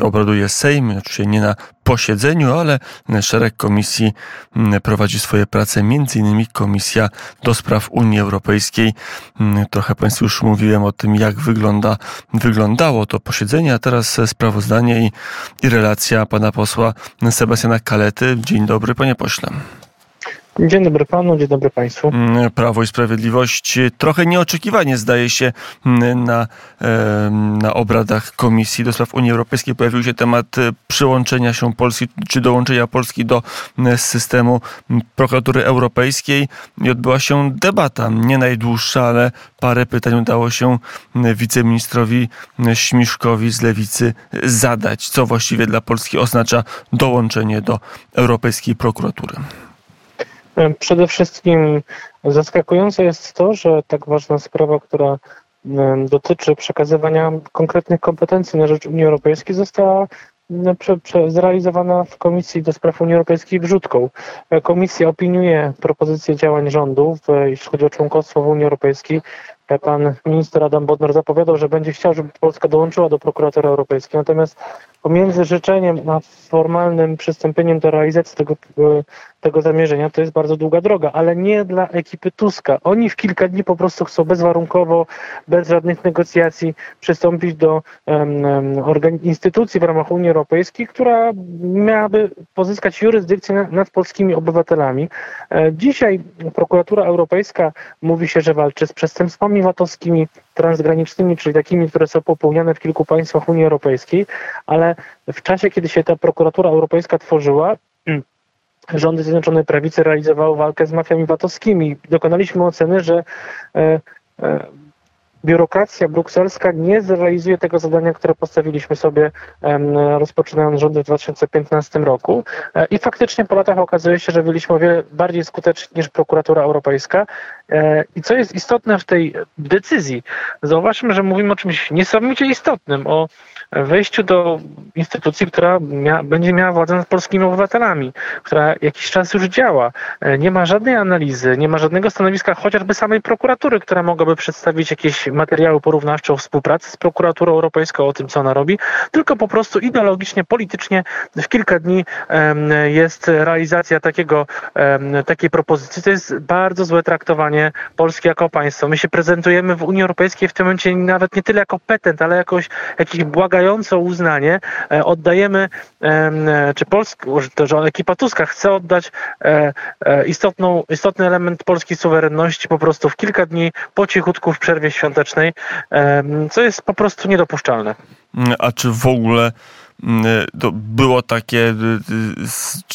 obraduje Sejm, oczywiście nie na posiedzeniu, ale szereg komisji mm, prowadzi swoje prace, między innymi Komisja do Spraw Unii Europejskiej. Mm, trochę Państwu już mówiłem o tym, jak wygląda, wyglądało to posiedzenie, a teraz sprawozdanie i, i relacja pana posła Sebastiana Kalety. Dzień dobry, panie pośle. Dzień dobry panu, dzień dobry państwu. Mm, Prawo i Sprawiedliwość trochę nieoczekiwanie zdaje się mm, na, na obradach Komisji do Spraw Unii Europejskiej pojawił się temat e, przyłączenia się Polski czy dołączenia Polski do mm, systemu prokuratury europejskiej i odbyła się debata, nie najdłuższa, ale parę pytań udało się wiceministrowi Śmiszkowi z Lewicy zadać, co właściwie dla Polski oznacza dołączenie do Europejskiej Prokuratury. Przede wszystkim zaskakujące jest to, że tak ważna sprawa, która dotyczy przekazywania konkretnych kompetencji na rzecz Unii Europejskiej, została zrealizowana w Komisji do Spraw Unii Europejskiej wrzutką. Komisja opiniuje propozycje działań rządu, jeśli chodzi o członkostwo w Unii Europejskiej. Pan minister Adam Bodnar zapowiadał, że będzie chciał, żeby Polska dołączyła do prokuratora europejskiej. Natomiast pomiędzy życzeniem a formalnym przystąpieniem do realizacji tego, tego zamierzenia to jest bardzo długa droga, ale nie dla ekipy Tuska. Oni w kilka dni po prostu chcą bezwarunkowo, bez żadnych negocjacji przystąpić do um, instytucji w ramach Unii Europejskiej, która miałaby pozyskać jurysdykcję nad, nad polskimi obywatelami. E, dzisiaj prokuratura europejska mówi się, że walczy z przestępstwami VAT-owskimi, transgranicznymi, czyli takimi, które są popełniane w kilku państwach Unii Europejskiej, ale w czasie, kiedy się ta prokuratura europejska tworzyła, rządy Zjednoczonej Prawicy realizowały walkę z mafiami VAT-owskimi. Dokonaliśmy oceny, że e, e, biurokracja brukselska nie zrealizuje tego zadania, które postawiliśmy sobie rozpoczynając rządy w 2015 roku. E, I faktycznie po latach okazuje się, że byliśmy o wiele bardziej skuteczni niż prokuratura europejska. I co jest istotne w tej decyzji, zauważmy, że mówimy o czymś niesamowicie istotnym, o wejściu do instytucji, która mia będzie miała władzę nad polskimi obywatelami, która jakiś czas już działa. E, nie ma żadnej analizy, nie ma żadnego stanowiska chociażby samej prokuratury, która mogłaby przedstawić jakieś materiały porównawcze o współpracy z prokuraturą europejską, o tym, co ona robi, tylko po prostu ideologicznie, politycznie w kilka dni jest realizacja takiego, takiej propozycji. To jest bardzo złe traktowanie Polski jako państwa. My się prezentujemy w Unii Europejskiej w tym momencie nawet nie tyle jako petent, ale jakoś jakiś błagający wymagająco uznanie e, oddajemy, e, czy Polska, że ekipa Tuska chce oddać e, istotną, istotny element polskiej suwerenności po prostu w kilka dni po cichutku w przerwie świątecznej, co jest po prostu niedopuszczalne. A czy w ogóle mm, było takie,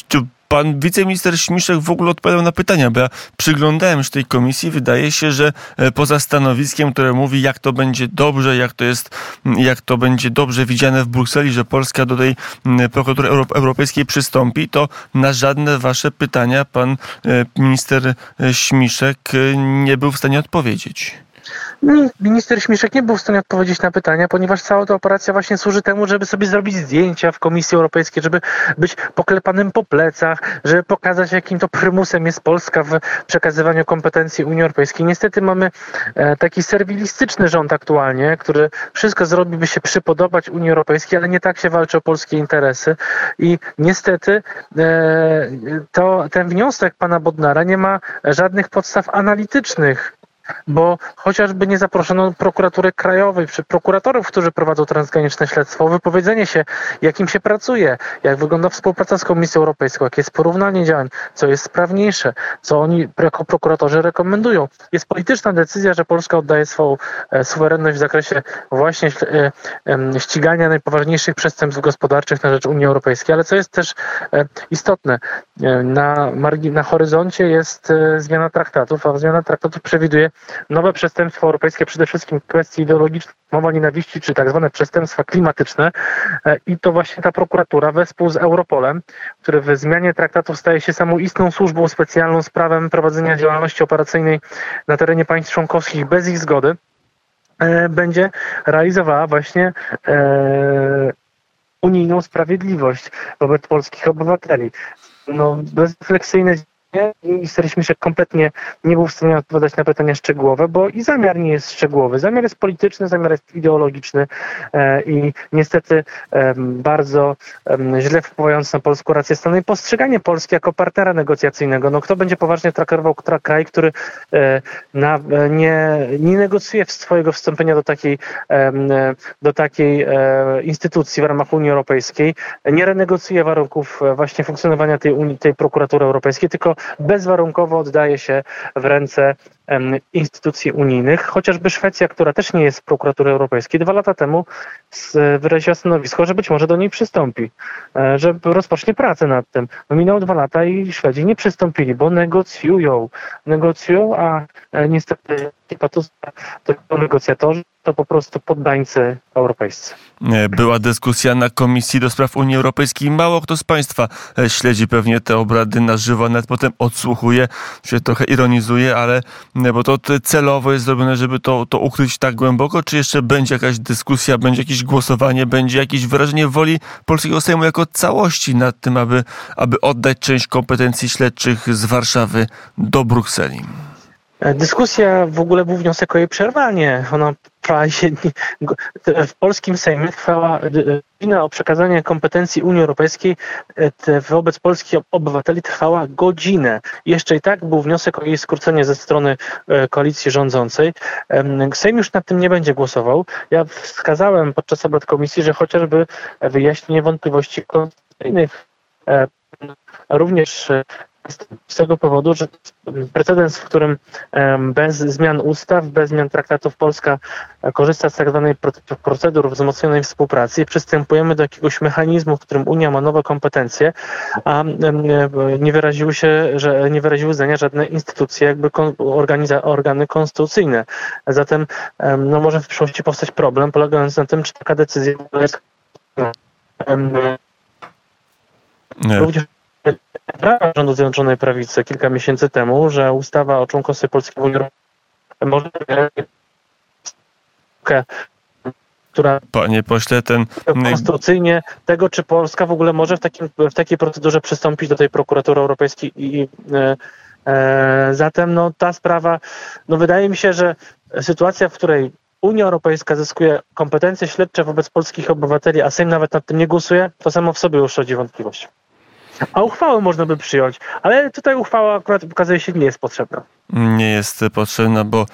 czy pan wiceminister Śmiszek w ogóle odpowiadał na pytania, bo ja przyglądałem się tej komisji. Wydaje się, że e, poza stanowiskiem, które mówi, jak to będzie dobrze, jak to jest, jak to będzie dobrze widziane w Brukseli, że Polska do tej prokuratury europejskiej przystąpi, to na żadne wasze pytania pan e, minister e, Śmiszek nie był w stanie odpowiedzieć. Minister Śmiszek nie był w stanie odpowiedzieć na pytania, ponieważ cała ta operacja właśnie służy temu, żeby sobie zrobić zdjęcia w Komisji Europejskiej, żeby być poklepanym po plecach, żeby pokazać, jakim to prymusem jest Polska w przekazywaniu kompetencji Unii Europejskiej. Niestety mamy e, taki serwilistyczny rząd aktualnie, który wszystko zrobi, by się przypodobać Unii Europejskiej, ale nie tak się walczy o polskie interesy. I niestety e, to, ten wniosek pana Bodnara nie ma żadnych podstaw analitycznych bo chociażby nie zaproszono prokuratury krajowej, czy prokuratorów, którzy prowadzą transgraniczne śledztwo, o wypowiedzenie się, jakim się pracuje, jak wygląda współpraca z Komisją Europejską, jakie jest porównanie działań, co jest sprawniejsze, co oni jako prokuratorzy rekomendują. Jest polityczna decyzja, że Polska oddaje swoją e, suwerenność w zakresie właśnie e, ścigania najpoważniejszych przestępstw gospodarczych na rzecz Unii Europejskiej, ale co jest też e, istotne, na, na horyzoncie jest zmiana traktatów, a zmiana traktatów przewiduje nowe przestępstwa europejskie, przede wszystkim kwestie ideologiczne, mowa nienawiści, czy tak zwane przestępstwa klimatyczne. E, I to właśnie ta prokuratura wespół z Europolem, który w zmianie traktatów staje się samoistną służbą specjalną z prawem prowadzenia działalności operacyjnej na terenie państw członkowskich bez ich zgody, e, będzie realizowała właśnie e, unijną sprawiedliwość wobec polskich obywateli. No, bezrefleksyjne i się kompletnie nie był w stanie odpowiadać na pytania szczegółowe, bo i zamiar nie jest szczegółowy. Zamiar jest polityczny, zamiar jest ideologiczny e, i niestety e, bardzo e, źle wpływając na polską rację stanu i postrzeganie Polski jako partnera negocjacyjnego. No kto będzie poważnie traktował kraj, który e, na, e, nie, nie negocjuje swojego wstąpienia do takiej, e, do takiej instytucji w ramach Unii Europejskiej, nie renegocjuje warunków właśnie funkcjonowania tej, Unii, tej prokuratury europejskiej, tylko bezwarunkowo oddaje się w ręce instytucji unijnych, chociażby Szwecja, która też nie jest w prokuraturze europejskiej, dwa lata temu wyraziła stanowisko, że być może do niej przystąpi, e, że rozpocznie pracę nad tym. No minęło dwa lata i Szwedzi nie przystąpili, bo negocjują. Negocjują, a e, niestety to negocjatorzy to po prostu poddańcy europejscy. E, była dyskusja na Komisji do Spraw Unii Europejskiej. Mało kto z Państwa śledzi pewnie te obrady na żywo, nawet potem odsłuchuje, się trochę ironizuje, ale bo to celowo jest zrobione, żeby to, to ukryć tak głęboko, czy jeszcze będzie jakaś dyskusja, będzie jakieś głosowanie, będzie jakieś wyrażenie woli polskiego Sejmu jako całości nad tym, aby, aby oddać część kompetencji śledczych z Warszawy do Brukseli? Dyskusja w ogóle był wniosek o jej przerwanie. Ona w polskim Sejmie trwała wina o przekazanie kompetencji Unii Europejskiej e, wobec polskich obywateli trwała godzinę. Jeszcze i tak był wniosek o jej skrócenie ze strony e, koalicji rządzącej. Sejm już nad tym nie będzie głosował. Ja wskazałem podczas obrad komisji, że chociażby wyjaśnienie wątpliwości konstytucyjnych e, również z tego powodu, że precedens, w którym bez zmian ustaw, bez zmian traktatów Polska korzysta z tak zwanej procedur wzmocnionej współpracy przystępujemy do jakiegoś mechanizmu, w którym Unia ma nowe kompetencje, a nie wyraziły się, że nie wyraziły zdania żadne instytucje, jakby organy konstytucyjne. Zatem no, może w przyszłości powstać problem polegający na tym, czy taka decyzja jest również prawa rządu Zjednoczonej Prawicy kilka miesięcy temu, że ustawa o członkostwie Polski w Unii może która Panie pośle, ten konstytucyjnie tego, czy Polska w ogóle może w, takim, w takiej procedurze przystąpić do tej prokuratury europejskiej i e, e, zatem no, ta sprawa, no wydaje mi się, że sytuacja, w której Unia Europejska zyskuje kompetencje śledcze wobec polskich obywateli, a Sejm nawet nad tym nie głosuje, to samo w sobie już rodzi wątpliwość. A uchwałę można by przyjąć, ale tutaj uchwała akurat okazuje się nie jest potrzebna nie jest potrzebna, bo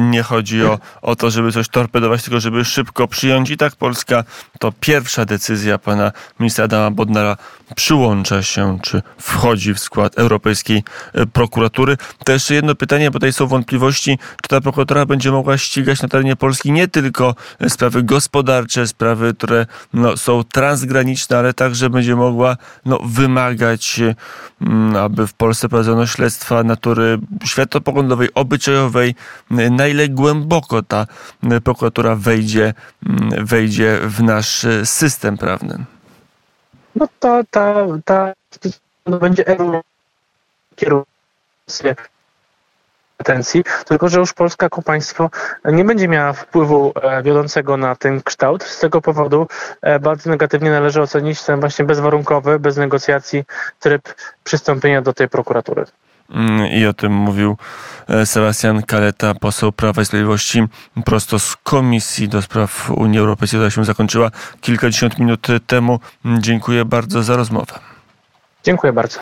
nie chodzi o, o to, żeby coś torpedować, tylko żeby szybko przyjąć. I tak Polska to pierwsza decyzja pana ministra Adama Bodnara przyłącza się, czy wchodzi w skład Europejskiej e, Prokuratury. To jeszcze jedno pytanie, bo tutaj są wątpliwości, czy ta prokuratura będzie mogła ścigać na terenie Polski nie tylko sprawy gospodarcze, sprawy, które no, są transgraniczne, ale także będzie mogła no, wymagać, aby w Polsce prowadzono śledztwa natury światowej, poglądowej, obyczajowej, na ile głęboko ta prokuratura wejdzie, wejdzie w nasz system prawny? No to ta, ta, to będzie kierunek kompetencji, tylko że już Polska jako państwo nie będzie miała wpływu e, wiodącego na ten kształt. Z tego powodu e, bardzo negatywnie należy ocenić ten właśnie bezwarunkowy, bez negocjacji tryb przystąpienia do tej prokuratury. Mm, I o tym mówił e, Sebastian Kaleta, poseł Prawa i Sprawiedliwości, prosto z Komisji do Spraw Unii Europejskiej, która się zakończyła kilkadziesiąt minut temu. Dziękuję bardzo za rozmowę. Dziękuję bardzo.